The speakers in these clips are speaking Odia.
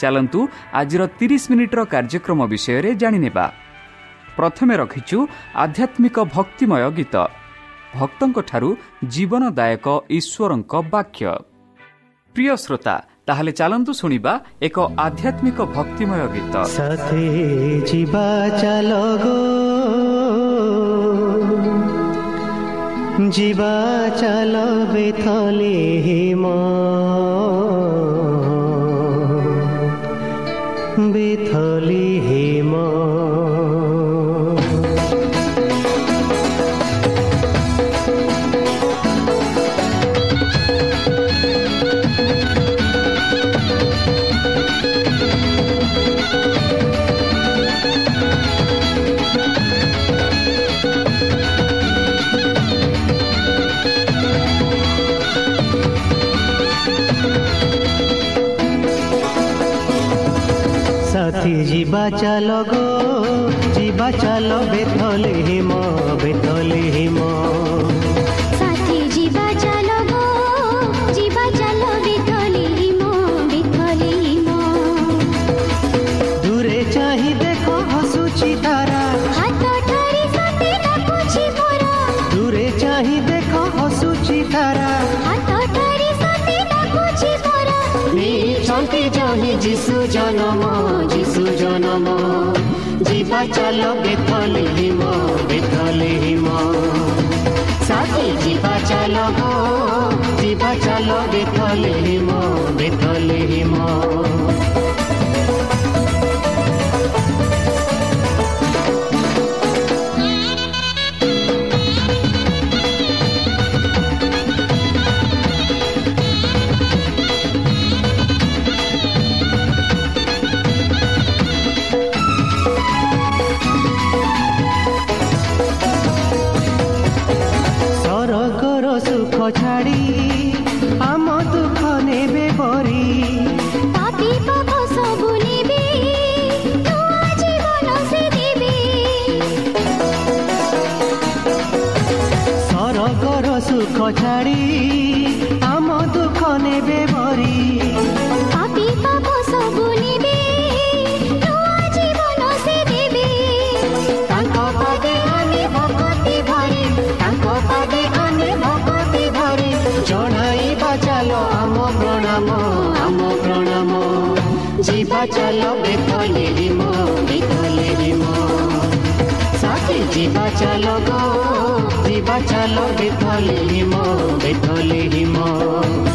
ଚାଲନ୍ତୁ ଆଜିର ତିରିଶ ମିନିଟ୍ର କାର୍ଯ୍ୟକ୍ରମ ବିଷୟରେ ଜାଣିନେବା। ପ୍ରଥମେ ରଖିଛୁ ଆଧ୍ୟାତ୍ମିକ ଭକ୍ତିମୟ ଗୀତ। ଭକ୍ତଙ୍କଠାରୁ ଜୀବନଦାୟକ ଈଶ୍ୱରଙ୍କ ବାକ୍ୟ। ପ୍ରିୟ ଶ୍ରୋତା ତାହେଲେ ଚାଲନ୍ତୁ ଶୁଣିବା ଏକ ଆଧ୍ୟାତ୍ମିକ ଭକ୍ତିମୟ ଗୀତ। ଯିବା ଚାଲ ବେଥଲେ ବେଥଲି ସାଥୀ ଯିବା ଚାଲ ଗୋ ଯିବା ଚାଲ ବେଥଲେ ହିମ चल बेथल हिमाल हिमा। साथी जी चलमा जीवा चला बेला हिमाल हिमा। ଛାଡ଼ି ଆମ ଦୁଃଖ ନେବେ ବରି ସରଗର ସୁଖ ଚାଲ ଗୀତ ଲିମ ବିଥଲି ହିମ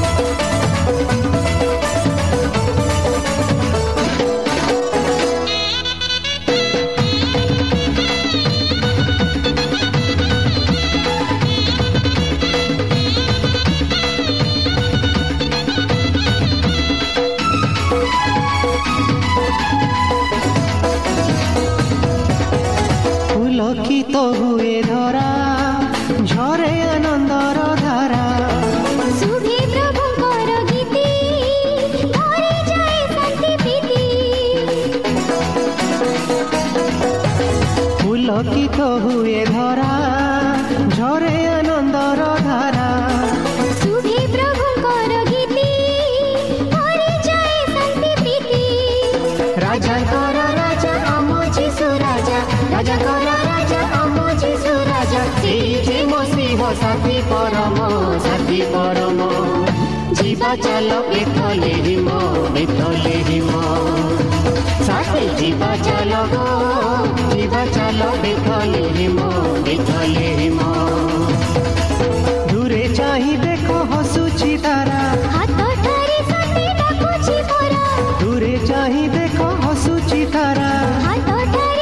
ଯିବା ଚାଲ ବେଥଲେ ହିମ ବେଥଲେ ହିମ ସାଥୀ ଯିବା ଚାଲ ଗୋ ଯିବା ଚାଲ ବେଥଲେ ହିମ ବେଥଲେ ହିମ ଦୂରେ ଚାହିଁ ଦେଖ ହସୁଛି ତାରା ହାତ ଠାରି ସତେ ଡାକୁଛି ମୋର ଦୂରେ ଚାହିଁ ଦେଖ ହସୁଛି ତାରା ହାତ ଠାରି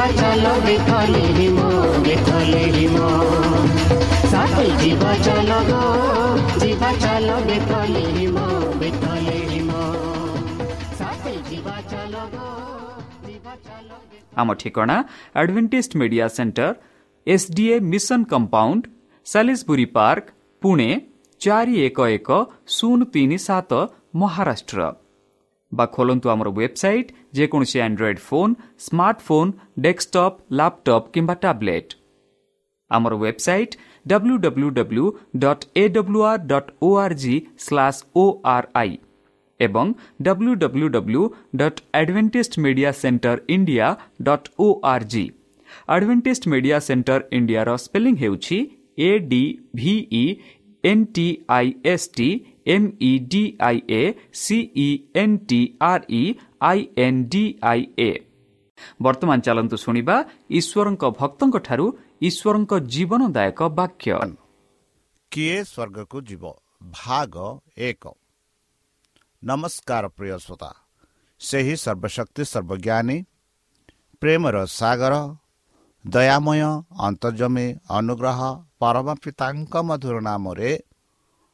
ଯିବା ଚାଲ ବେଥଲେ ହିମ ବେଥଲେ ହିମ ସାଥେ ଯିବା ଚାଲ ଗୋ ଯିବା ଚାଲ ବେଥଲେ ହିମ ବେଥଲେ ହିମ ସାଥେ ଯିବା ଚାଲ ଗୋ ଯିବା ଚାଲ ଆମ ଠିକଣା Adventist Media Centre SDA mission compound Salisbury Park Pune ଚାରି ଏକ ଏକ ଶୂନ ତିନି ସାତ ମହାରାଷ୍ଟ୍ର ବା ଖୋଲନ୍ତୁ ଆମର ୱେବସାଇଟ୍ ଯେକୌଣସି Android phone smartphone desktop laptop କିମ୍ବା ଟ୍ୟାବ୍ଲେଟ୍ ଆମର website W W W dot A W R dot O R G slash O R I ଏବଂ W W W dot Adventist Media Centre India dot O R G Adventist Media Centre ଇଣ୍ଡିଆର ସ୍ପେଲିଂ ହେଉଛି A D V E N T I S T M E D I A C E N T R E I N D I A ବର୍ତ୍ତମାନ ଚାଲନ୍ତୁ ଶୁଣିବା ଈଶ୍ୱରଙ୍କ ଭକ୍ତଙ୍କଠାରୁ ଈଶ୍ୱରଙ୍କ ଜୀବନଦାୟକ ବାକ୍ୟ। କିଏ ସ୍ୱର୍ଗକୁ ଯିବ? ଭାଗ ଏକ। ନମସ୍କାର ପ୍ରିୟ ଶ୍ରୋତା ସେହି ସର୍ବଶକ୍ତି ସର୍ବଜ୍ଞାନୀ ପ୍ରେମର ସାଗର ଦୟାମୟ ଅନ୍ତର୍ଜମୀ ଅନୁଗ୍ରହ ପରମ ପିତାଙ୍କ ମଧୁର ନାମରେ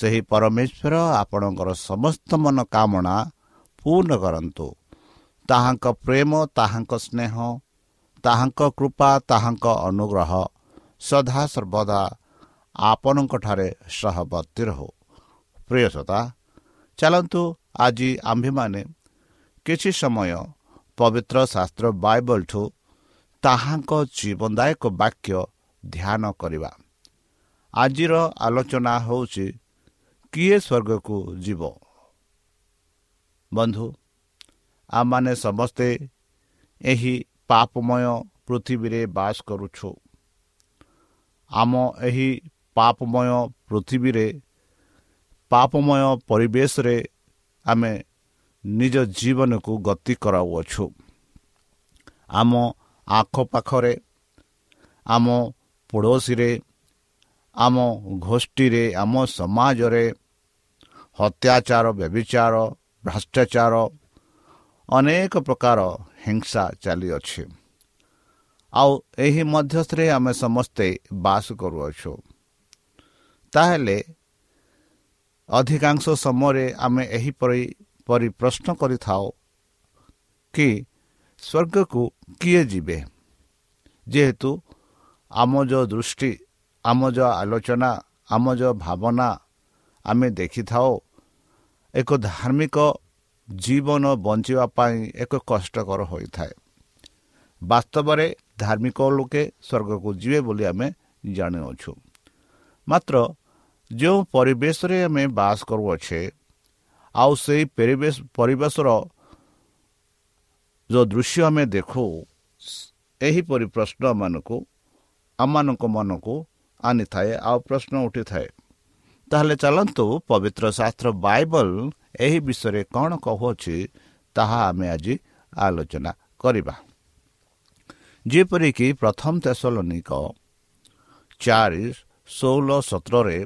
ସେହି ପରମେଶ୍ୱର ଆପଣଙ୍କର ସମସ୍ତ ମନୋକାମନା ପୂର୍ଣ୍ଣ କରନ୍ତୁ। ତାହାଙ୍କ ପ୍ରେମ ତାହାଙ୍କ ସ୍ନେହ ତାହାଙ୍କ କୃପା ତାହାଙ୍କ ଅନୁଗ୍ରହ ସଦାସର୍ବଦା ଆପଣଙ୍କଠାରେ ସହବର୍ତ୍ତୀ ରହୁ। ପ୍ରିୟସତା ଚାଲନ୍ତୁ ଆଜି ଆମ୍ଭେମାନେ କିଛି ସମୟ ପବିତ୍ର ଶାସ୍ତ୍ର ବାଇବଲଠୁ ତାହାଙ୍କ ଜୀବନଦାୟକ ବାକ୍ୟ ଧ୍ୟାନ କରିବା। ଆଜିର ଆଲୋଚନା ହେଉଛି କିଏ ସ୍ୱର୍ଗକୁ ଯିବ? ବନ୍ଧୁ ଆମମାନେ ସମସ୍ତେ ଏହି ପାପମୟ ପୃଥିବୀରେ ବାସ କରୁଛୁ। ଆମ ଏହି ପାପମୟ ପୃଥିବୀରେ ପାପମୟ ପରିବେଶରେ ଆମେ ନିଜ ଜୀବନକୁ ଗତି କରାଉଅଛୁ। ଆମ ଆଖପାଖରେ ଆମ ପଡ଼ୋଶୀରେ ଆମ ଗୋଷ୍ଠୀରେ ଆମ ସମାଜରେ ହତ୍ୟାଚାର ବ୍ୟବିଚାର ଭ୍ରଷ୍ଟାଚାର ଅନେକ ପ୍ରକାର ହିଂସା ଚାଲିଅଛି। ଆଉ ଏହି ମଧ୍ୟସ୍ଥରେ ଆମେ ସମସ୍ତେ ବାସ କରୁଅଛୁ। ତାହେଲେ ଅଧିକାଂଶ ସମୟରେ ଆମେ ଏହିପରି ପରି ପ୍ରଶ୍ନ କରିଥାଉ କି ସ୍ୱର୍ଗକୁ କିଏ ଯିବେ? ଯେହେତୁ ଆମ ଯେଉଁ ଦୃଷ୍ଟି ଆମ ଯେଉଁ ଆଲୋଚନା ଆମ ଯେଉଁ ଭାବନା ଆମେ ଦେଖିଥାଉ ଏକ ଧାର୍ମିକ ଜୀବନ ବଞ୍ଚିବା ପାଇଁ ଏକ କଷ୍ଟକର ହୋଇଥାଏ। ବାସ୍ତବରେ ଧାର୍ମିକ ଲୋକେ ସ୍ୱର୍ଗକୁ ଯିବେ ବୋଲି ଆମେ ଜାଣିଅଛୁ। ମାତ୍ର ଯେଉଁ ପରିବେଶରେ ଆମେ ବାସ କରୁଅଛେ ଆଉ ସେହି ପରିବେଶ ପରିବେଶର ଯେଉଁ ଦୃଶ୍ୟ ଆମେ ଦେଖୁ ଏହିପରି ପ୍ରଶ୍ନମାନଙ୍କୁ ଆମମାନଙ୍କ ମନକୁ ଆଣିଥାଏ ଆଉ ପ୍ରଶ୍ନ ଉଠିଥାଏ। ତାହେଲେ ଚାଲନ୍ତୁ ପବିତ୍ର ଶାସ୍ତ୍ର ବାଇବଲ ଏହି ବିଷୟରେ କ'ଣ କହୁଅଛି ତାହା ଆମେ ଆଜି ଆଲୋଚନା କରିବା। ଯେପରିକି ପ୍ରଥମ ତେସଲନିକ ଚାରି ଷୋହଳ ସତରରେ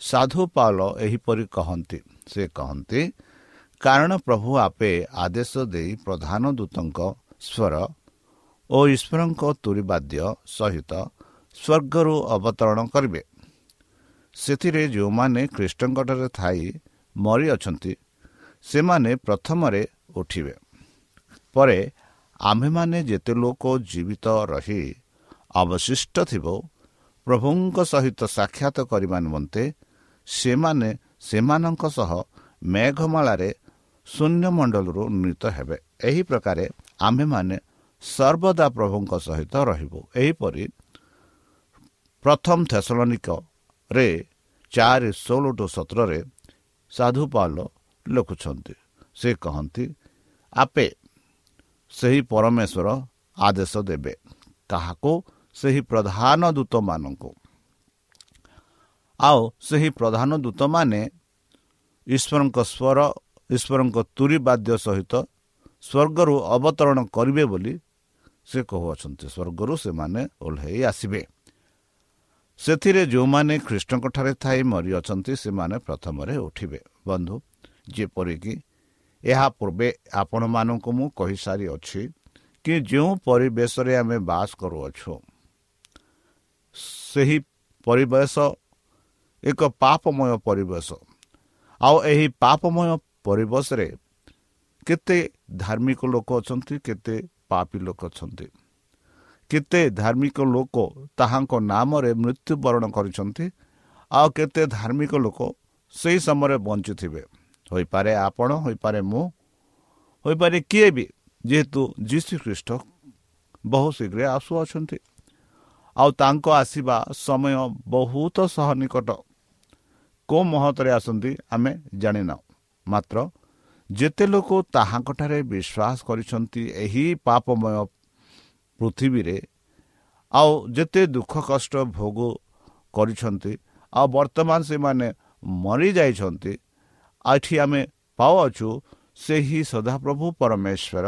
ସାଧୁ ପାଲ ଏହିପରି କହନ୍ତି। ସେ କହନ୍ତି କାରଣ ପ୍ରଭୁ ଆପେ ଆଦେଶ ଦେଇ ପ୍ରଧାନ ଦୂତଙ୍କ ସ୍ୱର ଓ ଈଶ୍ୱରଙ୍କ ତୁରିବାଦ୍ୟ ସହିତ ସ୍ୱର୍ଗରୁ ଅବତରଣ କରିବେ। ସେଥିରେ ଯେଉଁମାନେ ଖ୍ରୀଷ୍ଟଙ୍କଠାରେ ଥାଇ ମରିଅଛନ୍ତି ସେମାନେ ପ୍ରଥମରେ ଉଠିବେ। ପରେ ଆମ୍ଭେମାନେ ଯେତେ ଲୋକ ଜୀବିତ ରହି ଅବଶିଷ୍ଟ ଥିବ ପ୍ରଭୁଙ୍କ ସହିତ ସାକ୍ଷାତ କରିବା ନିମନ୍ତେ ସେମାନେ ସେମାନଙ୍କ ସହ ମେଘମାଳାରେ ଶୂନ୍ୟମଣ୍ଡଳରୁ ନୃତ ହେବେ। ଏହି ପ୍ରକାରେ ଆମ୍ଭେମାନେ ସର୍ବଦା ପ୍ରଭୁଙ୍କ ସହିତ ରହିବୁ। ଏହିପରି ପ୍ରଥମ ଥେସଲନିକରେ ଚାରି ଷୋହଳ ଟୁ ସତରରେ ସାଧୁପାଲ ଲେଖୁଛନ୍ତି। ସେ କହନ୍ତି ଆପେ ସେହି ପରମେଶ୍ୱର ଆଦେଶ ଦେବେ। କାହାକୁ ସେହି ପ୍ରଧାନ ଦୂତମାନଙ୍କୁ। ଆଉ ସେହି ପ୍ରଧାନ ଦୂତମାନେ ଈଶ୍ୱରଙ୍କ ସ୍ୱର ଈଶ୍ୱରଙ୍କ ତୁରି ବାଦ୍ୟ ସହିତ ସ୍ୱର୍ଗରୁ ଅବତରଣ କରିବେ ବୋଲି ସେ କହୁଅଛନ୍ତି। ସ୍ୱର୍ଗରୁ ସେମାନେ ଓହ୍ଲାଇ ଆସିବେ। ସେଥିରେ ଯେଉଁମାନେ ଖ୍ରୀଷ୍ଟଙ୍କଠାରେ ଥାଇ ମରିଅଛନ୍ତି ସେମାନେ ପ୍ରଥମରେ ଉଠିବେ। ବନ୍ଧୁ ଯେପରିକି ଏହା ପୂର୍ବେ ଆପଣମାନଙ୍କୁ ମୁଁ କହିସାରିଅଛି କି ଯେଉଁ ପରିବେଶରେ ଆମେ ବାସ କରୁଅଛୁ ସେହି ପରିବେଶ ଏକ ପାପମୟ ପରିବେଶ। ଆଉ ଏହି ପାପମୟ ପରିବେଶରେ କେତେ ଧାର୍ମିକ ଲୋକ ଅଛନ୍ତି କେତେ ପାପୀ ଲୋକ ଅଛନ୍ତି। କେତେ ଧାର୍ମିକ ଲୋକ ତାହାଙ୍କ ନାମରେ ମୃତ୍ୟୁବରଣ କରିଛନ୍ତି ଆଉ କେତେ ଧାର୍ମିକ ଲୋକ ସେହି ସମୟରେ ବଞ୍ଚୁଥିବେ। ହୋଇପାରେ ଆପଣ ହୋଇପାରେ ମୁଁ ହୋଇପାରେ କିଏ ବି ଯେହେତୁ ଯୀଶୁ ଖ୍ରୀଷ୍ଟ ବହୁ ଶୀଘ୍ର ଆସୁଅଛନ୍ତି। ଆଉ ତାଙ୍କ ଆସିବା ସମୟ ବହୁତ ସହ ନିକଟ। କେଉଁ ମହତରେ ଆସନ୍ତି ଆମେ ଜାଣିନାହୁଁ। ମାତ୍ର ଯେତେ ଲୋକ ତାହାଙ୍କଠାରେ ବିଶ୍ୱାସ କରିଛନ୍ତି ଏହି ପାପମୟ ପୃଥିବୀରେ ଆଉ ଯେତେ ଦୁଃଖ କଷ୍ଟ ଭୋଗ କରିଛନ୍ତି ଆଉ ବର୍ତ୍ତମାନ ସେମାନେ ମରିଯାଇଛନ୍ତି ଏଠି ଆମେ ପାଉଅଛୁ ସେହି ସଦାପ୍ରଭୁ ପରମେଶ୍ୱର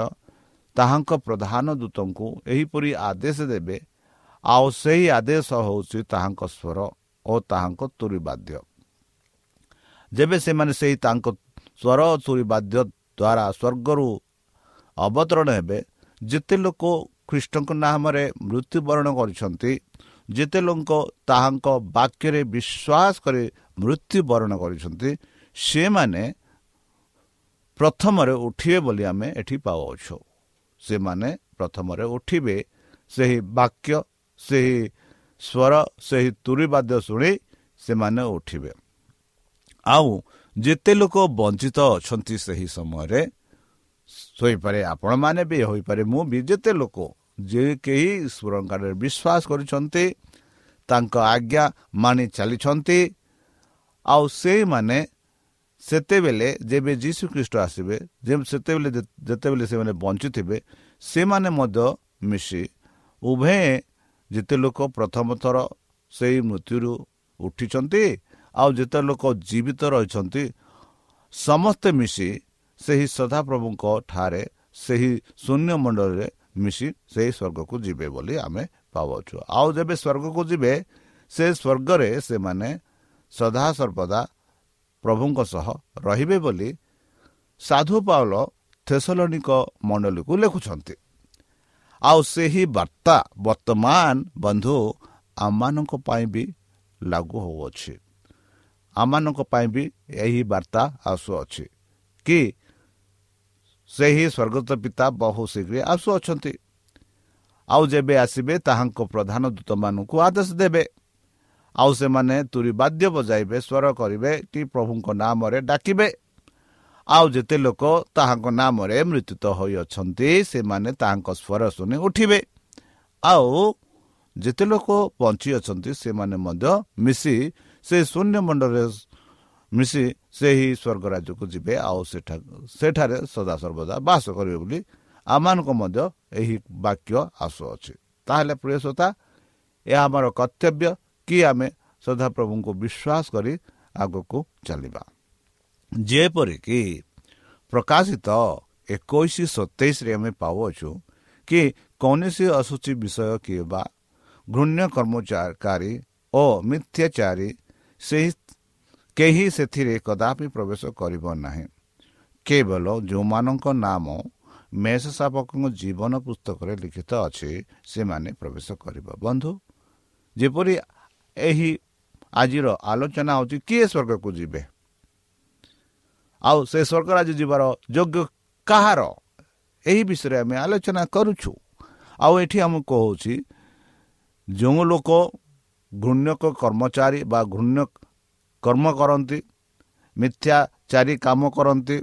ତାହାଙ୍କ ପ୍ରଧାନ ଦୂତଙ୍କୁ ଏହିପରି ଆଦେଶ ଦେବେ ଆଉ ସେହି ଆଦେଶ ହେଉଛି ତାହାଙ୍କ ସ୍ୱର ଓ ତାହାଙ୍କ ତୁରିବାଦ୍ୟ। ଯେବେ ସେମାନେ ସେହି ତାଙ୍କ ସ୍ୱର ତୁରିବାଦ୍ୟ ଦ୍ୱାରା ସ୍ୱର୍ଗରୁ ଅବତରଣ ହେବେ ଯେତେ ଲୋକ ଖ୍ରୀଷ୍ଟଙ୍କ ନାମରେ ମୃତ୍ୟୁବରଣ କରିଛନ୍ତି। ଯେତେ ଲୋକ ତାହାଙ୍କ ବାକ୍ୟରେ ବିଶ୍ୱାସ କରି ମୃତ୍ୟୁବରଣ କରିଛନ୍ତି ସେମାନେ ପ୍ରଥମରେ ଉଠିବେ ବୋଲି ଆମେ ଏଠି ପାଉଅଛୁ। ସେମାନେ ପ୍ରଥମରେ ଉଠିବେ ସେହି ବାକ୍ୟ ସେହି ସ୍ୱର ସେହି ତୁରିବାଦ୍ୟ ଶୁଣି ସେମାନେ ଉଠିବେ। ଆଉ ଯେତେ ଲୋକ ବଞ୍ଚିତ ଅଛନ୍ତି ସେହି ସମୟରେ ହୋଇପାରେ ଆପଣମାନେ ବି ହୋଇପାରେ ମୁଁ ବି ଯେତେ ଲୋକ ଯେ କେହି ଈଶ୍ୱରଙ୍କରେ ବିଶ୍ୱାସ କରିଛନ୍ତି ତାଙ୍କ ଆଜ୍ଞା ମାନି ଚାଲିଛନ୍ତି। ଆଉ ସେଇମାନେ ସେତେବେଳେ ଯେବେ ଯୀଶୁ ଖ୍ରୀଷ୍ଟ ଆସିବେ ସେତେବେଳେ ଯେତେବେଳେ ସେମାନେ ବଞ୍ଚିଥିବେ ସେମାନେ ମଧ୍ୟ ମିଶି ଉଭୟ ଯେତେ ଲୋକ ପ୍ରଥମ ଥର ସେଇ ମୃତ୍ୟୁରୁ ଉଠିଛନ୍ତି ଆଉ ଯେତେ ଲୋକ ଜୀବିତ ରହିଛନ୍ତି ସମସ୍ତେ ମିଶି ସେହି ସଦାପ୍ରଭୁଙ୍କ ଠାରେ ସେହି ଶୂନ୍ୟ ମଣ୍ଡଳରେ ମିଶି ସେହି ସ୍ୱର୍ଗକୁ ଯିବେ ବୋଲି ଆମେ ପାଉଛୁ ଆଉ ଯେବେ ସ୍ୱର୍ଗକୁ ଯିବେ ସେ ସ୍ୱର୍ଗରେ ସେମାନେ ସଦାସର୍ବଦା ପ୍ରଭୁଙ୍କ ସହ ରହିବେ ବୋଲି ସାଧୁ ପାଉଲ ଥେସଲନିକ ମଣ୍ଡଳୀକୁ ଲେଖୁଛନ୍ତି। ଆଉ ସେହି ବାର୍ତ୍ତା ବର୍ତ୍ତମାନ ବନ୍ଧୁ ଆମମାନଙ୍କ ପାଇଁ ବି ଲାଗୁ ହେଉଅଛି। ଆମମାନଙ୍କ ପାଇଁ ବି ଏହି ବାର୍ତ୍ତା ଆସୁଅଛି। କି ସେହି ସ୍ୱର୍ଗତ ପିତା ବହୁ ଶୀଘ୍ର ଆସୁଅଛନ୍ତି। ଆଉ ଯେବେ ଆସିବେ ତାହାଙ୍କ ପ୍ରଧାନ ଦୂତମାନଙ୍କୁ ଆଦେଶ ଦେବେ। ଆଉ ସେମାନେ ତୁରି ବାଦ୍ୟ ବଜାଇବେ ସ୍ୱର କରିବେ କି ପ୍ରଭୁଙ୍କ ନାମରେ ଡାକିବେ। ଆଉ ଯେତେ ଲୋକ ତାହାଙ୍କ ନାମରେ ମୃତ୍ୟୁତ ହୋଇଅଛନ୍ତି ସେମାନେ ତାହାଙ୍କ ସ୍ୱର ଶୁଣି ଉଠିବେ। ଆଉ ଯେତେ ଲୋକ ବଞ୍ଚିଅଛନ୍ତି ସେମାନେ ମଧ୍ୟ ମିଶି ସେ ଶୂନ୍ୟ ମଣ୍ଡଳରେ ମିଶି ସେହି ସ୍ୱର୍ଗ ରାଜ୍ୟକୁ ଯିବେ ଆଉ ସେଠା ସେଠାରେ ସଦାସର୍ବଦା ବାସ କରିବେ ବୋଲି ଆମମାନଙ୍କୁ ମଧ୍ୟ ଏହି ବାକ୍ୟ ଆସୁଅଛି। ତାହେଲେ ପ୍ରିୟସତା ଏହା ଆମର କର୍ତ୍ତବ୍ୟ କି ଆମେ ସଦାପ୍ରଭୁଙ୍କୁ ବିଶ୍ୱାସ କରି ଆଗକୁ ଚାଲିବା। ଯେପରିକି ପ୍ରକାଶିତ ଏକୋଇଶ ସତେଇଶରେ ଆମେ ପାଉଅଛୁ କି କୌଣସି ଅସୁଚି ବିଷୟ କିମ୍ବା ଘୃଣ୍ୟ କର୍ମଚାରୀ ଓ ମିଥ୍ୟାଚାରୀ ସେହି କେହି ସେଥିରେ କଦାପି ପ୍ରବେଶ କରିବ ନାହିଁ। କେବଳ ଯେଉଁମାନଙ୍କ ନାମ ମେଷ ଶାବକଙ୍କ ଜୀବନ ପୁସ୍ତକରେ ଲିଖିତ ଅଛି ସେମାନେ ପ୍ରବେଶ କରିବ। ବନ୍ଧୁ ଯେପରି ଏହି ଆଜିର ଆଲୋଚନା ହେଉଛି କିଏ ସ୍ୱର୍ଗକୁ ଯିବେ? ଆଉ ସେ ସ୍ୱର୍ଗ ରାଜ୍ୟ ଯିବାର ଯୋଗ୍ୟ କାହାର? ଏହି ବିଷୟରେ ଆମେ ଆଲୋଚନା କରୁଛୁ। ଆଉ ଏଠି ଆମକୁ କହୁଛି ଯେଉଁ ଲୋକ ଘୃଣ୍ୟକ କର୍ମଚାରୀ ବା ଘୃଣ୍ୟ କର୍ମ କରନ୍ତି ମିଥ୍ୟାଚାରୀ କାମ କରନ୍ତି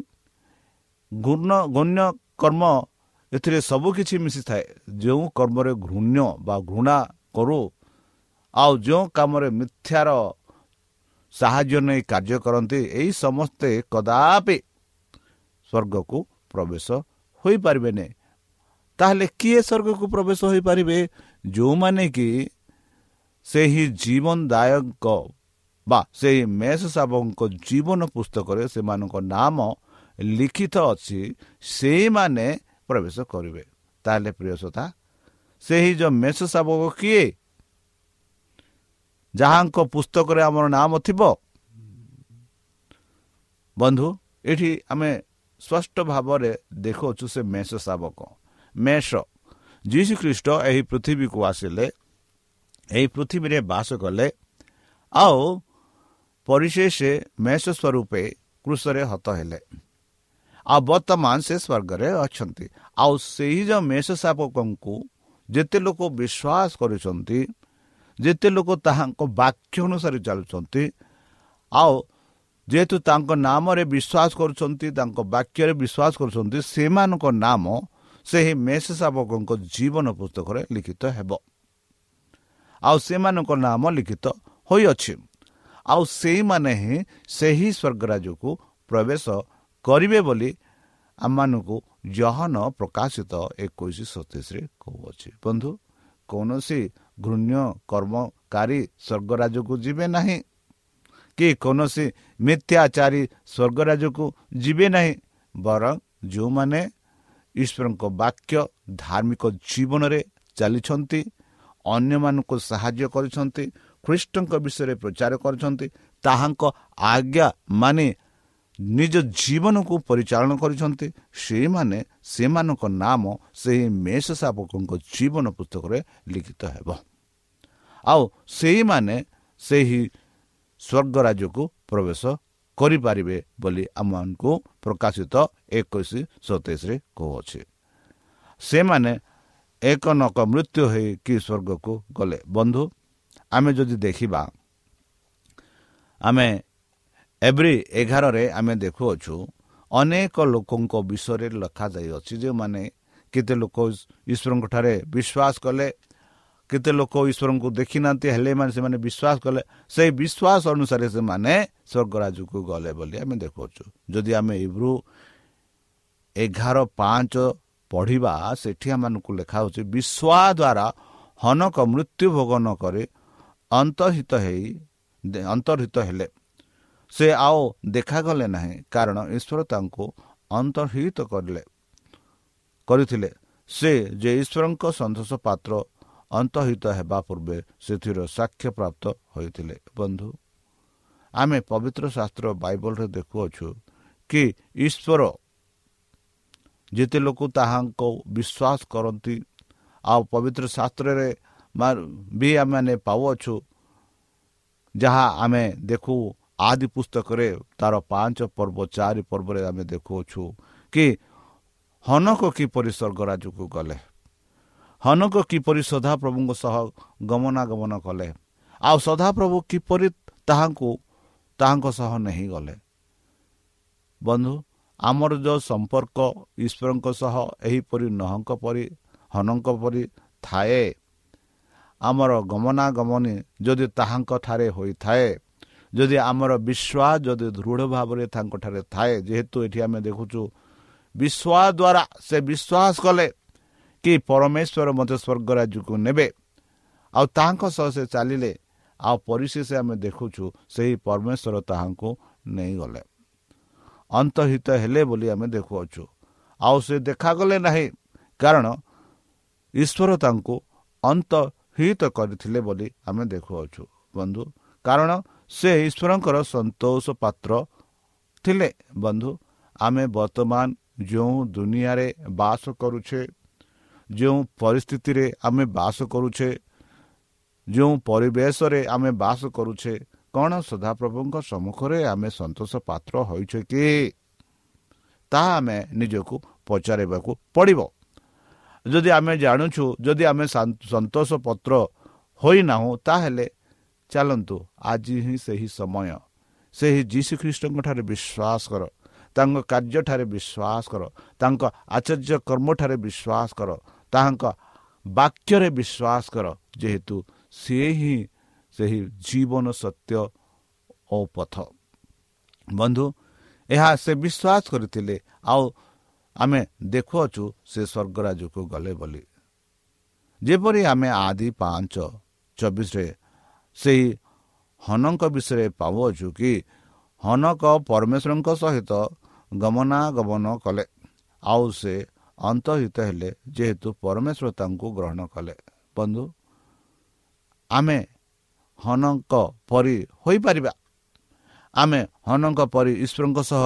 ଘୂର୍ଣ୍ଣ ଘୂଣ୍ୟ କର୍ମ ଏଥିରେ ସବୁକିଛି ମିଶିଥାଏ। ଯେଉଁ କର୍ମରେ ଘୃଣ୍ୟ ବା ଘୃଣା କରୁ ଆଉ ଯେଉଁ କାମରେ ମିଥ୍ୟାର ସାହାଯ୍ୟ ନେଇ କାର୍ଯ୍ୟ କରନ୍ତି ଏହି ସମସ୍ତେ କଦାପି ସ୍ୱର୍ଗକୁ ପ୍ରବେଶ ହୋଇପାରିବେ ନାହିଁ ତାହେଲେ କିଏ ସ୍ୱର୍ଗକୁ ପ୍ରବେଶ ହୋଇପାରିବେ? ଯେଉଁମାନେ କି ସେହି ଜୀବନଦାୟକ ବା ସେହି ମେଷ ଶାବକଙ୍କ ଜୀବନ ପୁସ୍ତକରେ ସେମାନଙ୍କ ନାମ ଲିଖିତ ଅଛି ସେଇମାନେ ପ୍ରବେଶ କରିବେ। ତାହେଲେ ପ୍ରିୟସତା ସେହି ଯେଉଁ ମେଷ ଶାବକ କିଏ? ଯାହାଙ୍କ ପୁସ୍ତକରେ ଆମର ନାମ ଥିବ? ବନ୍ଧୁ ଏଠି ଆମେ ସ୍ପଷ୍ଟ ଭାବରେ ଦେଖାଉଛୁ ସେ ମେଷ ଶାବକ ମେଷ ଯୀଶୁ ଖ୍ରୀଷ୍ଟ ଏହି ପୃଥିବୀକୁ ଆସିଲେ ଏହି ପୃଥିବୀରେ ବାସ କଲେ ଆଉ ପରିଶେଷ ମେଷ ସ୍ୱରୂପେ କୃଷରେ ହତ ହେଲେ। ଆଉ ବର୍ତ୍ତମାନ ସେ ସ୍ୱର୍ଗରେ ଅଛନ୍ତି। ଆଉ ସେହି ଯେଉଁ ମେଷ ଶାବକଙ୍କୁ ଯେତେ ଲୋକ ବିଶ୍ୱାସ କରୁଛନ୍ତି ଯେତେ ଲୋକ ତାହାଙ୍କ ବାକ୍ୟ ଅନୁସାରେ ଚାଲୁଛନ୍ତି ଆଉ ଯେହେତୁ ତାଙ୍କ ନାମରେ ବିଶ୍ୱାସ କରୁଛନ୍ତି ତାଙ୍କ ବାକ୍ୟରେ ବିଶ୍ୱାସ କରୁଛନ୍ତି ସେମାନଙ୍କ ନାମ ସେହି ମେଷ ଶାବକଙ୍କ ଜୀବନ ପୁସ୍ତକରେ ଲିଖିତ ହେବ। ଆଉ ସେମାନଙ୍କ ନାମ ଲିଖିତ ହୋଇଅଛି। ଆଉ ସେଇମାନେ ହିଁ ସେହି ସ୍ୱର୍ଗରାଜକୁ ପ୍ରବେଶ କରିବେ ବୋଲି ଆମମାନଙ୍କୁ ଜହନ ପ୍ରକାଶିତ ଏକୋଇଶ ସତେଇଶରେ କହୁଅଛି। ବନ୍ଧୁ କୌଣସି ଘୃଣ୍ୟ କର୍ମକାରୀ ସ୍ୱର୍ଗରାଜକୁ ଯିବେ ନାହିଁ? କି କୌଣସି ମିଥ୍ୟାଚାରୀ ସ୍ୱର୍ଗରାଜକୁ ଯିବେ ନାହିଁ? ବରଂ ଯେଉଁମାନେ ଈଶ୍ୱରଙ୍କ ବାକ୍ୟ ଧାର୍ମିକ ଜୀବନରେ ଚାଲିଛନ୍ତି ଅନ୍ୟମାନଙ୍କୁ ସାହାଯ୍ୟ କରିଛନ୍ତି ଖ୍ରୀଷ୍ଟଙ୍କ ବିଷୟରେ ପ୍ରଚାର କରିଛନ୍ତି ତାହାଙ୍କ ଆଜ୍ଞା ମାନେ ନିଜ ଜୀବନକୁ ପରିଚାଳନା କରିଛନ୍ତି ସେଇମାନେ ସେମାନଙ୍କ ନାମ ସେହି ମେଷ ଶାବକଙ୍କ ଜୀବନ ପୁସ୍ତକରେ ଲିଖିତ ହେବ। ଆଉ ସେଇମାନେ ସେହି ସ୍ୱର୍ଗରାଜକୁ ପ୍ରବେଶ କରିପାରିବେ ବୋଲି ଆମମାନଙ୍କୁ ପ୍ରକାଶିତ ଏକୋଇଶ ସତେଇଶରେ କହୁଅଛି। ସେମାନେ ଏକ ନକ ମୃତ୍ୟୁ ହୋଇ କି ସ୍ୱର୍ଗକୁ ଗଲେ। ବନ୍ଧୁ ଆମେ ଯଦି ଦେଖିବା ଆମେ ଏଭ୍ରି ଏଗାରରେ ଆମେ ଦେଖୁଅଛୁ ଅନେକ ଲୋକଙ୍କ ବିଷୟରେ ଲେଖାଯାଇଅଛି ଯେଉଁମାନେ କେତେ ଲୋକ ଈଶ୍ୱରଙ୍କଠାରେ ବିଶ୍ୱାସ କଲେ କେତେ ଲୋକ ଈଶ୍ୱରଙ୍କୁ ଦେଖିନାହାନ୍ତି ହେଲେ ମାନେ ସେମାନେ ବିଶ୍ୱାସ କଲେ ସେହି ବିଶ୍ୱାସ ଅନୁସାରେ ସେମାନେ ସ୍ୱର୍ଗରାଜକୁ ଗଲେ ବୋଲି ଆମେ ଦେଖୁଅଛୁ। ଯଦି ଆମେ ଇବ୍ରୁ ଏଗାର ପାଞ୍ଚ ପଢ଼ିବା ସେଠି ଆମମାନଙ୍କୁ ଲେଖା ହେଉଛି ବିଶ୍ୱାସ ଦ୍ୱାରା ହନକ ମୃତ୍ୟୁ ଭୋଗ ନ କରି ଅନ୍ତର୍ହିତ ହେଇ ଅନ୍ତର୍ହିତ ହେଲେ। ସେ ଆଉ ଦେଖାଗଲେ ନାହିଁ କାରଣ ଈଶ୍ୱର ତାଙ୍କୁ ଅନ୍ତର୍ହିତ କରିଲେ। କରିଥିଲେ। ସେ ଯେ ଈଶ୍ୱରଙ୍କ ସନ୍ତୋଷ ପାତ୍ର ଅନ୍ତର୍ହିତ ହେବା ପୂର୍ବେ ସେଥିର ସାକ୍ଷ୍ୟ ପ୍ରାପ୍ତ ହୋଇଥିଲେ। ବନ୍ଧୁ ଆମେ ପବିତ୍ର ଶାସ୍ତ୍ର ବାଇବଲରେ ଦେଖୁଅଛୁ କି ଈଶ୍ୱର ଯେତେ ଲୋକ ତାହାଙ୍କ ବିଶ୍ୱାସ କରନ୍ତି ଆଉ ପବିତ୍ର ଶାସ୍ତ୍ରରେ ବି ଆମେମାନେ ପାଉଅଛୁ। ଯାହା ଆମେ ଦେଖୁ ଆଦି ପୁସ୍ତକରେ ତାର ପାଞ୍ଚ ପର୍ବ ଚାରି ପର୍ବରେ ଆମେ ଦେଖୁଅଛୁ କି ହନକ କିପରି ସ୍ୱର୍ଗରାଜକୁ ଗଲେ। ହନକ କିପରି ସଦାପ୍ରଭୁଙ୍କ ସହ ଗମନାଗମନ କଲେ। ଆଉ ସଦାପ୍ରଭୁ କିପରି ତାହାଙ୍କୁ ତାହାଙ୍କ ସହ ନେଇ ଗଲେ। ବନ୍ଧୁ ଆମର ଯେଉଁ ସମ୍ପର୍କ ଈଶ୍ୱରଙ୍କ ସହ ଏହିପରି ନହଙ୍କ ପରି ହନଙ୍କ ପରି ଥାଏ ଆମର ଗମନାଗମନୀ ଯଦି ତାହାଙ୍କଠାରେ ହୋଇଥାଏ ଯଦି ଆମର ବିଶ୍ୱାସ ଯଦି ଦୃଢ଼ ଭାବରେ ତାଙ୍କଠାରେ ଥାଏ ଯେହେତୁ ଏଠି ଆମେ ଦେଖୁଛୁ ବିଶ୍ୱାସ ଦ୍ୱାରା ସେ ବିଶ୍ୱାସ କଲେ କି ପରମେଶ୍ୱର ମୋତେ ସ୍ୱର୍ଗ ରାଜ୍ୟକୁ ନେବେ। ଆଉ ତାହାଙ୍କ ସହ ସେ ଚାଲିଲେ ଆଉ ପରିଶେଷ ଆମେ ଦେଖୁଛୁ ସେହି ପରମେଶ୍ୱର ତାହାଙ୍କୁ ନେଇଗଲେ। ଅନ୍ତହିତ ହେଲେ ବୋଲି ଆମେ ଦେଖୁଅଛୁ। ଆଉ ସେ ଦେଖାଗଲେ ନାହିଁ କାରଣ ଈଶ୍ୱର ତାଙ୍କୁ ଅନ୍ତହିତ କରିଥିଲେ ବୋଲି ଆମେ ଦେଖୁଅଛୁ ବନ୍ଧୁ। କାରଣ ସେ ଈଶ୍ୱରଙ୍କର ସନ୍ତୋଷ ପାତ୍ର ଥିଲେ ବନ୍ଧୁ। ଆମେ ବର୍ତ୍ତମାନ ଯେଉଁ ଦୁନିଆରେ ବାସ କରୁଛେ ଯେଉଁ ପରିସ୍ଥିତିରେ ଆମେ ବାସ କରୁଛେ ଯେଉଁ ପରିବେଶରେ ଆମେ ବାସ କରୁଛେ କ'ଣ ସଦାପ୍ରଭୁଙ୍କ ସମ୍ମୁଖରେ ଆମେ ସନ୍ତୋଷ ପାତ୍ର ହୋଇଛେ କି? ତାହା ଆମେ ନିଜକୁ ପଚାରିବାକୁ ପଡ଼ିବ। ଯଦି ଆମେ ଜାଣୁଛୁ ଯଦି ଆମେ ସନ୍ତୋଷ ପତ୍ର ହୋଇନାହୁଁ ତାହେଲେ ଚାଲନ୍ତୁ ଆଜି ହିଁ ସେହି ସମୟ। ସେହି ଯୀଶୁଖ୍ରୀଷ୍ଟଙ୍କଠାରେ ବିଶ୍ୱାସ କର। ତାଙ୍କ କାର୍ଯ୍ୟଠାରେ ବିଶ୍ୱାସ କର। ତାଙ୍କ ଆଚର୍ଯ୍ୟ କର୍ମଠାରେ ବିଶ୍ୱାସ କର। ତାହାଙ୍କ ବାକ୍ୟରେ ବିଶ୍ୱାସ କର। ଯେହେତୁ ସିଏ ହିଁ ସେହି ଜୀବନ ସତ୍ୟ ଓ ପଥ। ବନ୍ଧୁ ଏହା ସେ ବିଶ୍ୱାସ କରିଥିଲେ। ଆଉ ଆମେ ଦେଖୁଅଛୁ ସେ ସ୍ୱର୍ଗରାଜକୁ ଗଲେ ବୋଲି। ଯେପରି ଆମେ ଆଦି ପାଞ୍ଚ ଚବିଶରେ ସେହି ହନଙ୍କ ବିଷୟରେ ପାଉଅଛୁ କି ହନକ ପରମେଶ୍ୱରଙ୍କ ସହିତ ଗମନାଗମନ କଲେ। ଆଉ ସେ ଅନ୍ତହିତ ହେଲେ ଯେହେତୁ ପରମେଶ୍ୱର ତାଙ୍କୁ ଗ୍ରହଣ କଲେ। ବନ୍ଧୁ ଆମେ ହନଙ୍କ ପରି ହୋଇପାରିବା। ଆମେ ହନଙ୍କ ପରି ଈଶ୍ୱରଙ୍କ ସହ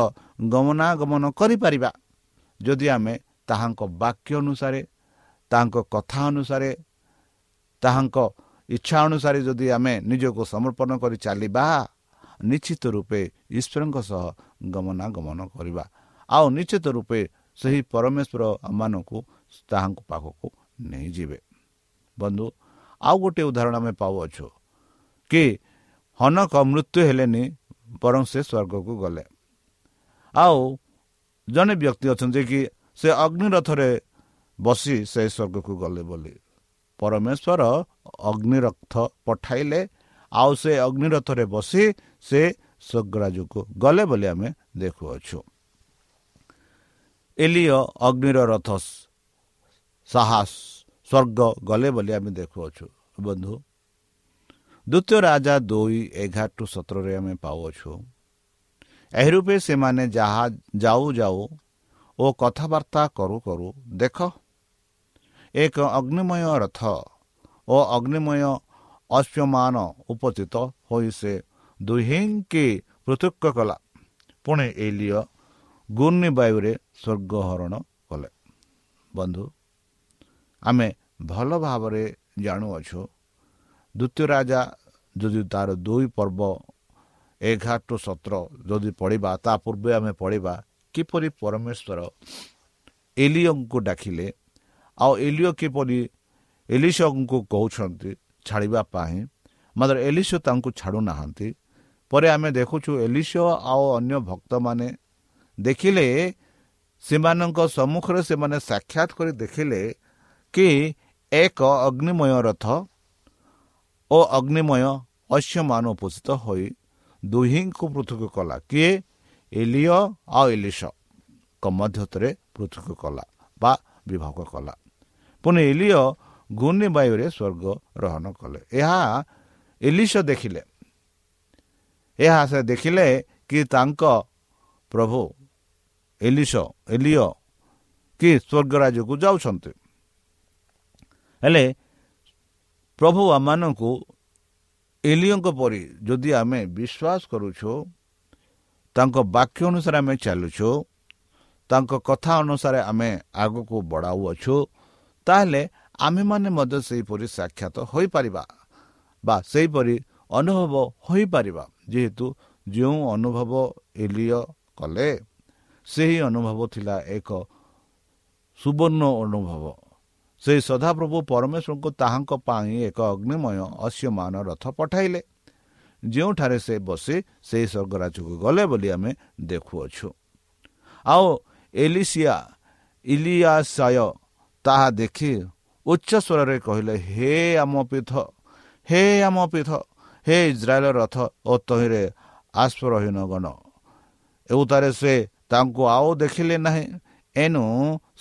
ଗମନାଗମନ କରିପାରିବା। ଯଦି ଆମେ ତାହାଙ୍କ ବାକ୍ୟ ଅନୁସାରେ ତାହାଙ୍କ କଥା ଅନୁସାରେ ତାହାଙ୍କ ଇଚ୍ଛା ଅନୁସାରେ ଯଦି ଆମେ ନିଜକୁ ସମର୍ପଣ କରି ଚାଲିବା ନିଶ୍ଚିତ ରୂପେ ଈଶ୍ୱରଙ୍କ ସହ ଗମନାଗମନ କରିବା। ଆଉ ନିଶ୍ଚିତ ରୂପେ ସେହି ପରମେଶ୍ୱର ଆମମାନଙ୍କୁ ତାହାଙ୍କ ପାଖକୁ ନେଇଯିବେ। ବନ୍ଧୁ ଆଉ ଗୋଟିଏ ଉଦାହରଣ ଆମେ ପାଉଅଛୁ କି ହନକ ମୃତ୍ୟୁ ହେଲେନି ବରଂ ସେ ସ୍ୱର୍ଗକୁ ଗଲେ। ଆଉ ଜଣେ ବ୍ୟକ୍ତି ଅଛନ୍ତି କି ସେ ଅଗ୍ନିରଥରେ ବସି ସେ ସ୍ୱର୍ଗକୁ ଗଲେ ବୋଲି। ପରମେଶ୍ୱର ଅଗ୍ନିରଥ ପଠାଇଲେ ଆଉ ସେ ଅଗ୍ନିରଥରେ ବସି ସେ ସ୍ୱର୍ଗରାଜକୁ ଗଲେ ବୋଲି ଆମେ ଦେଖୁଅଛୁ। ଏଲିଅ ଅଗ୍ନିର ରଥ ସାହସ ସ୍ୱର୍ଗ ଗଲେ ବୋଲି ଆମେ ଦେଖୁଅଛୁ। ବନ୍ଧୁ ଦ୍ୱିତୀୟ ରାଜା ଦୁଇ ଏଗାର ଟୁ ସତରରେ ଆମେ ପାଉଅଛୁ। ଏହି ରୂପେ ସେମାନେ ଯାହା ଯାଉ ଯାଉ ଓ କଥାବାର୍ତ୍ତା କରୁ କରୁ ଦେଖ ଏକ ଅଗ୍ନିମୟ ରଥ ଓ ଅଗ୍ନିମୟ ଅଶ୍ୟମାନ ଉପସ୍ଥିତ ହୋଇ ସେ ଦୁହିଁକି ପୃଥକ କଲା। ପୁଣି ଏଲିଅ ଗୁର୍ଣ୍ଣି ବାୟୁରେ ସ୍ୱର୍ଗହରଣ କଲେ। ବନ୍ଧୁ ଆମେ ଭଲ ଭାବରେ ଜାଣୁଅଛୁ ଦ୍ୱିତୀୟ ରାଜା ଯଦି ତାର ଦୁଇ ପର୍ବ ଏଗାର ଟୁ ସତର ଯଦି ପଢ଼ିବା ତା ପୂର୍ବେ ଆମେ ପଢ଼ିବା କିପରି ପରମେଶ୍ୱର ଏଲିଓଙ୍କୁ ଡାକିଲେ ଆଉ ଏଲିଓ କିପରି ଏଲିସଙ୍କୁ କହୁଛନ୍ତି ଛାଡ଼ିବା ପାଇଁ ମାତ୍ର ଏଲିସ ତାଙ୍କୁ ଛାଡ଼ୁନାହାନ୍ତି ପରେ ଆମେ ଦେଖୁଛୁ ଏଲିସ ଆଉ ଅନ୍ୟ ଭକ୍ତମାନେ ଦେଖିଲେ ସେମାନଙ୍କ ସମ୍ମୁଖରେ ସେମାନେ ସାକ୍ଷାତ କରି ଦେଖିଲେ କି ଏକ ଅଗ୍ନିମୟ ରଥ ଓ ଅଗ୍ନିମୟ ଅଶ୍ୟମାନ ଉପସ୍ଥିତ ହୋଇ ଦୁହିଁଙ୍କୁ ପୃଥକ କଲା କିଏ ଏଲିଓ ଆଉ ଏଲିସଙ୍କ ମଧ୍ୟରେ ପୃଥକ କଲା ବା ବିଭାଗ କଲା ପୁଣି ଏଲିଓ ଘୂର୍ଣ୍ଣି ବାୟୁରେ ସ୍ୱର୍ଗ ଗ୍ରହଣ କଲେ। ଏହା ଏଲିସ ଦେଖିଲେ। ଏହା ସେ ଦେଖିଲେ କି ତାଙ୍କ ପ୍ରଭୁ ଏଲିସ ଏଲିଓ କି ସ୍ୱର୍ଗରାଜକୁ ଯାଉଛନ୍ତି। ହେଲେ ପ୍ରଭୁ ଆମମାନଙ୍କୁ ଏଲିଓଙ୍କ ପରି ଯଦି ଆମେ ବିଶ୍ୱାସ କରୁଛୁ ତାଙ୍କ ବାକ୍ୟ ଅନୁସାରେ ଆମେ ଚାଲୁଛୁ ତାଙ୍କ କଥା ଅନୁସାରେ ଆମେ ଆଗକୁ ବଢ଼ାଉଅଛୁ ତାହେଲେ ଆମେମାନେ ମଧ୍ୟ ସେହିପରି ସାକ୍ଷାତ ହୋଇପାରିବା ବା ସେହିପରି ଅନୁଭବ ହୋଇପାରିବା। ଯେହେତୁ ଯେଉଁ ଅନୁଭବ ଏଲିଓ କଲେ ସେହି ଅନୁଭବ ଥିଲା ଏକ ସୁବର୍ଣ୍ଣ ଅନୁଭବ। ସେହି ସଦାପ୍ରଭୁ ପରମେଶ୍ୱରଙ୍କୁ ତାହାଙ୍କ ପାଇଁ ଏକ ଅଗ୍ନିମୟ ଅଶ୍ୟମାନ ରଥ ପଠାଇଲେ। ଯେଉଁଠାରେ ସେ ବସି ସେହି ସ୍ୱର୍ଗରାଜକୁ ଗଲେ ବୋଲି ଆମେ ଦେଖୁଅଛୁ। ଆଉ ଏଲିସିଆ ଇଲିଆସାୟ ତାହା ଦେଖି ଉଚ୍ଚ ସ୍ୱରରେ କହିଲେ ହେ ଆମ ପୀଠ ହେ ଆମ ପୀଠ ହେ ଇଜ୍ରାଏଲ ରଥ ଓ ତହିଁରେ ଆଶ୍ରହୀନ ଗଣ ଏଉତାରେ ସେ ତାଙ୍କୁ ଆଉ ଦେଖିଲେ ନାହିଁ। ଏଣୁ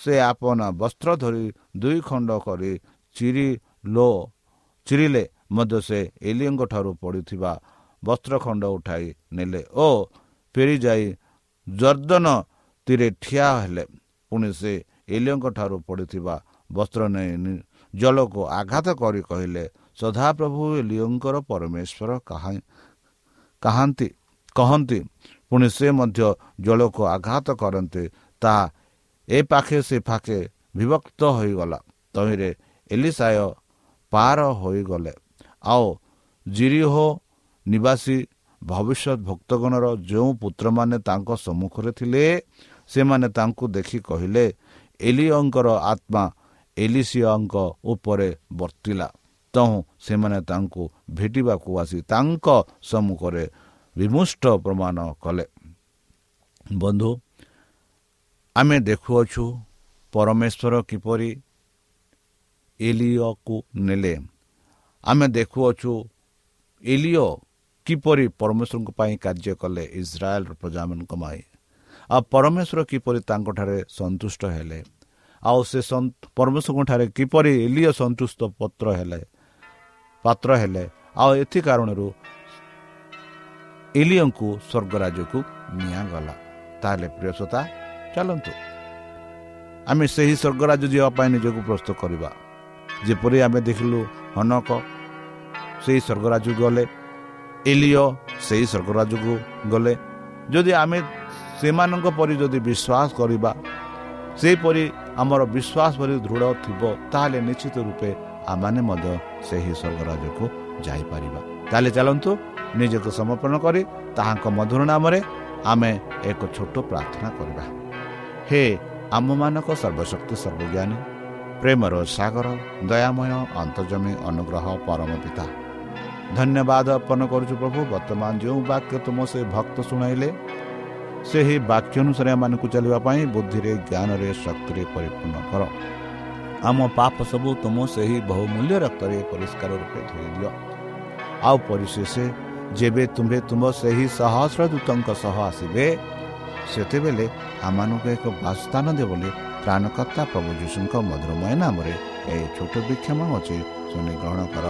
ସେ ଆପନ ବସ୍ତ୍ର ଧରି ଦୁଇ ଖଣ୍ଡ କରି ଚିରି ଲୋ ଚିରିଲେ ମଧ୍ୟ ସେ ଏଲିଓଙ୍କ ଠାରୁ ପଡ଼ିଥିବା ବସ୍ତ୍ର ଖଣ୍ଡ ଉଠାଇ ନେଲେ ଓ ଫେରିଯାଇ ଜର୍ଦ୍ଦନ ତୀରେ ଠିଆ ହେଲେ। ପୁଣି ସେ ଏଲିଓଙ୍କ ଠାରୁ ପଡ଼ିଥିବା ବସ୍ତ୍ର ନେଇ ଜଲକୁ ଆଘାତ କରି କହିଲେ ସଦାପ୍ରଭୁ ଏଲିଓଙ୍କର ପରମେଶ୍ୱର କାହାନ୍ତି କହନ୍ତି। ପୁଣି ସେ ମଧ୍ୟ ଜଳକୁ ଆଘାତ କରନ୍ତି। ତାହା ଏ ପାଖେ ସେ ପାଖେ ବିଭକ୍ତ ହୋଇଗଲା। ତହିଁରେ ଏଲିସାୟ ପାର ହୋଇଗଲେ। ଆଉ ଜିରିହୋ ନିବାସୀ ଭବିଷ୍ୟତ ଭକ୍ତଗଣର ଯେଉଁ ପୁତ୍ରମାନେ ତାଙ୍କ ସମ୍ମୁଖରେ ଥିଲେ ସେମାନେ ତାଙ୍କୁ ଦେଖି କହିଲେ ଏଲିଓଙ୍କର ଆତ୍ମା ଏଲିସିଆଙ୍କ ଉପରେ ବର୍ତ୍ତିଲା। ତହୁଁ ସେମାନେ ତାଙ୍କୁ ଭେଟିବାକୁ ଆସି ତାଙ୍କ ସମ୍ମୁଖରେ ବିମୁଷ୍ଟ ପ୍ରମାଣ କଲେ। ବନ୍ଧୁ ଆମେ ଦେଖୁଅଛୁ ପରମେଶ୍ୱର କିପରି ଏଲିଓକୁ ନେଲେ। ଆମେ ଦେଖୁଅଛୁ ଏଲିଓ କିପରି ପରମେଶ୍ୱରଙ୍କ ପାଇଁ କାର୍ଯ୍ୟ କଲେ ଇସ୍ରାଏଲ ପ୍ରଜାମାନଙ୍କ ପାଇଁ। ଆଉ ପରମେଶ୍ୱର କିପରି ତାଙ୍କଠାରେ ସନ୍ତୁଷ୍ଟ ହେଲେ। ଆଉ ସେ ପରମେଶ୍ୱରଙ୍କଠାରେ କିପରି ଏଲିୟ ସନ୍ତୁଷ୍ଟ ପତ୍ର ହେଲେ ପାତ୍ର ହେଲେ। ଆଉ ଏଥି କାରଣରୁ ଏଲିୟଙ୍କୁ ସ୍ୱର୍ଗରାଜକୁ ନିଆଗଲା। ତାହେଲେ ପ୍ରିୟସତା ଚାଲନ୍ତୁ। ଆମେ ସେହି ସ୍ୱର୍ଗରାଜ ଯିବା ପାଇଁ ନିଜକୁ ପ୍ରସ୍ତୁତ କରିବା। ଯେପରି ଆମେ ଦେଖିଲୁ ହନକ ସେହି ସ୍ୱର୍ଗରାଜକୁ ଗଲେ ଏଲିଓ ସେହି ସ୍ୱର୍ଗରାଜକୁ ଗଲେ। ଯଦି ଆମେ ସେମାନଙ୍କ ପରି ଯଦି ବିଶ୍ୱାସ କରିବା ସେହିପରି ଆମର ବିଶ୍ୱାସ ପରି ଦୃଢ଼ ଥିବ ତାହେଲେ ନିଶ୍ଚିତ ରୂପେ ଆମମାନେ ମଧ୍ୟ ସେହି ସ୍ୱର୍ଗରାଜକୁ ଯାଇପାରିବା। ତାହେଲେ ଚାଲନ୍ତୁ ନିଜକୁ ସମର୍ପଣ କରି ତାହାଙ୍କ ମଧୁର ନାମରେ ଆମେ ଏକ ଛୋଟ ପ୍ରାର୍ଥନା କରିବା। ହେ ଆମମାନଙ୍କ ସର୍ବଶକ୍ତି ସର୍ବଜ୍ଞାନୀ ପ୍ରେମର ସାଗର ଦୟାମୟ ଅନ୍ତର୍ଜମୀ ଅନୁଗ୍ରହ ପରମ ପିତା। ଧନ୍ୟବାଦ ଅର୍ପଣ କରୁଛୁ ପ୍ରଭୁ ବର୍ତ୍ତମାନ ଯେଉଁ ବାକ୍ୟ ତୁମ ସେ ଭକ୍ତ ଶୁଣାଇଲେ ସେହି ବାକ୍ୟ ଅନୁସାରେ ଏମାନଙ୍କୁ ଚାଲିବା ପାଇଁ ବୁଦ୍ଧିରେ ଜ୍ଞାନରେ ଶକ୍ତିରେ ପରିପୂର୍ଣ୍ଣ କର। ଆମ ପାପ ସବୁ ତୁମ ସେହି ବହୁମୂଲ୍ୟ ରକ୍ତରେ ପରିଷ୍କାର ରୂପେ ଧୋଇ ଦିଅ। ଆଉ ପରିଶେଷ ଯେବେ ତୁମ୍ଭେ ତୁମ ସେହି ସହସ୍ର ଦୂତଙ୍କ ସହ ଆସିବେ ସେତେବେଳେ ଆମମାନଙ୍କୁ ଏକ ବାସସ୍ଥାନ ଦେବ ବୋଲି ପ୍ରାଣକର୍ତ୍ତା ପ୍ରଭୁ ଯୀଶୁଙ୍କ ମଧୁରମୟ ନାମରେ ଏହି ଛୋଟ ବିକ୍ଷମ ଅଛି ଶୁଣି ଗ୍ରହଣ କର।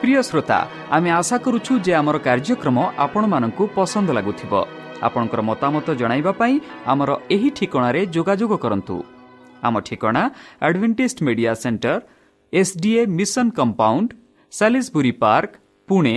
ପ୍ରିୟ ଶ୍ରୋତା ଆମେ ଆଶା କରୁଛୁ ଯେ ଆମର କାର୍ଯ୍ୟକ୍ରମ ଆପଣମାନଙ୍କୁ ପସନ୍ଦ ଲାଗୁଥିବ। ଆପଣଙ୍କର ମତାମତ ଜଣାଇବା ପାଇଁ ଆମର ଏହି ଠିକଣାରେ ଯୋଗାଯୋଗ କରନ୍ତୁ। ଆମ ଠିକଣା Adventist Media Centre SDA mission compound Salisbury Park Pune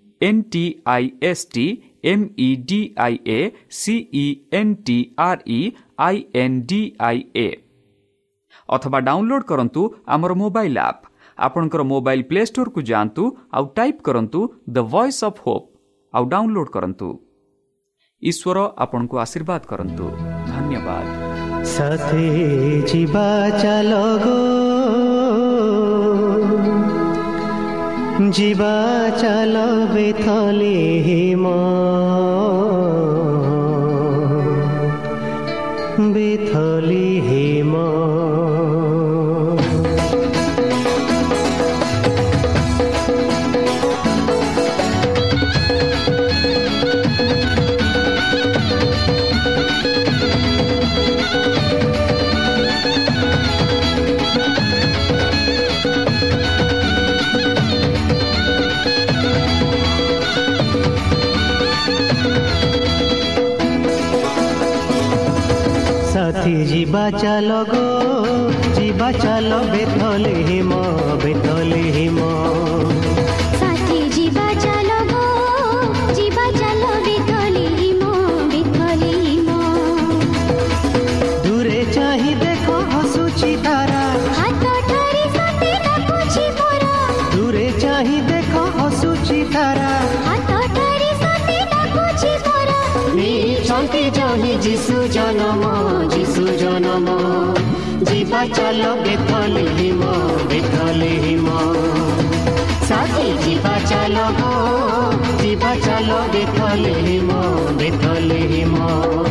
N T I S T M E D I A C E N T R E I N D I A ଅଥବା ଡାଉନଲୋଡ୍ କରନ୍ତୁ ଆମର ମୋବାଇଲ୍ ଆପ୍ ଆପଣଙ୍କର ମୋବାଇଲ୍ ପ୍ଲେ ଷ୍ଟୋରକୁ ଯାଆନ୍ତୁ ଆଉ ଟାଇପ୍ କରନ୍ତୁ ଦ ଭଏସ୍ ଅଫ୍ ହୋପ୍ ଆଉ ଡାଉନଲୋଡ୍ କରନ୍ତୁ ଈଶ୍ୱର ଆପଣଙ୍କୁ ଆଶୀର୍ବାଦ କରନ୍ତୁ ଧନ୍ୟବାଦ সাথে ଯିବା ଚାଲ ଗୋ ଯିବା ଚାଲ ବେଥଲେ ହିମ ବେଥଲି সাথী ଯିବା ଚାଲ ଗୋ ଯିବା ଚାଲ ବେଥଲେ ହିମ ବେଥଲେ ହିମ ଯିବା ଚାଲ ବେଥଲେ ହିମ ବେଥଲେ ହିମ ସାଥୀ ଯିବା ଚାଲ ଗୋ ଯିବା ଚାଲ ବେଥଲେ ହିମ ବେଥଲେ ହିମ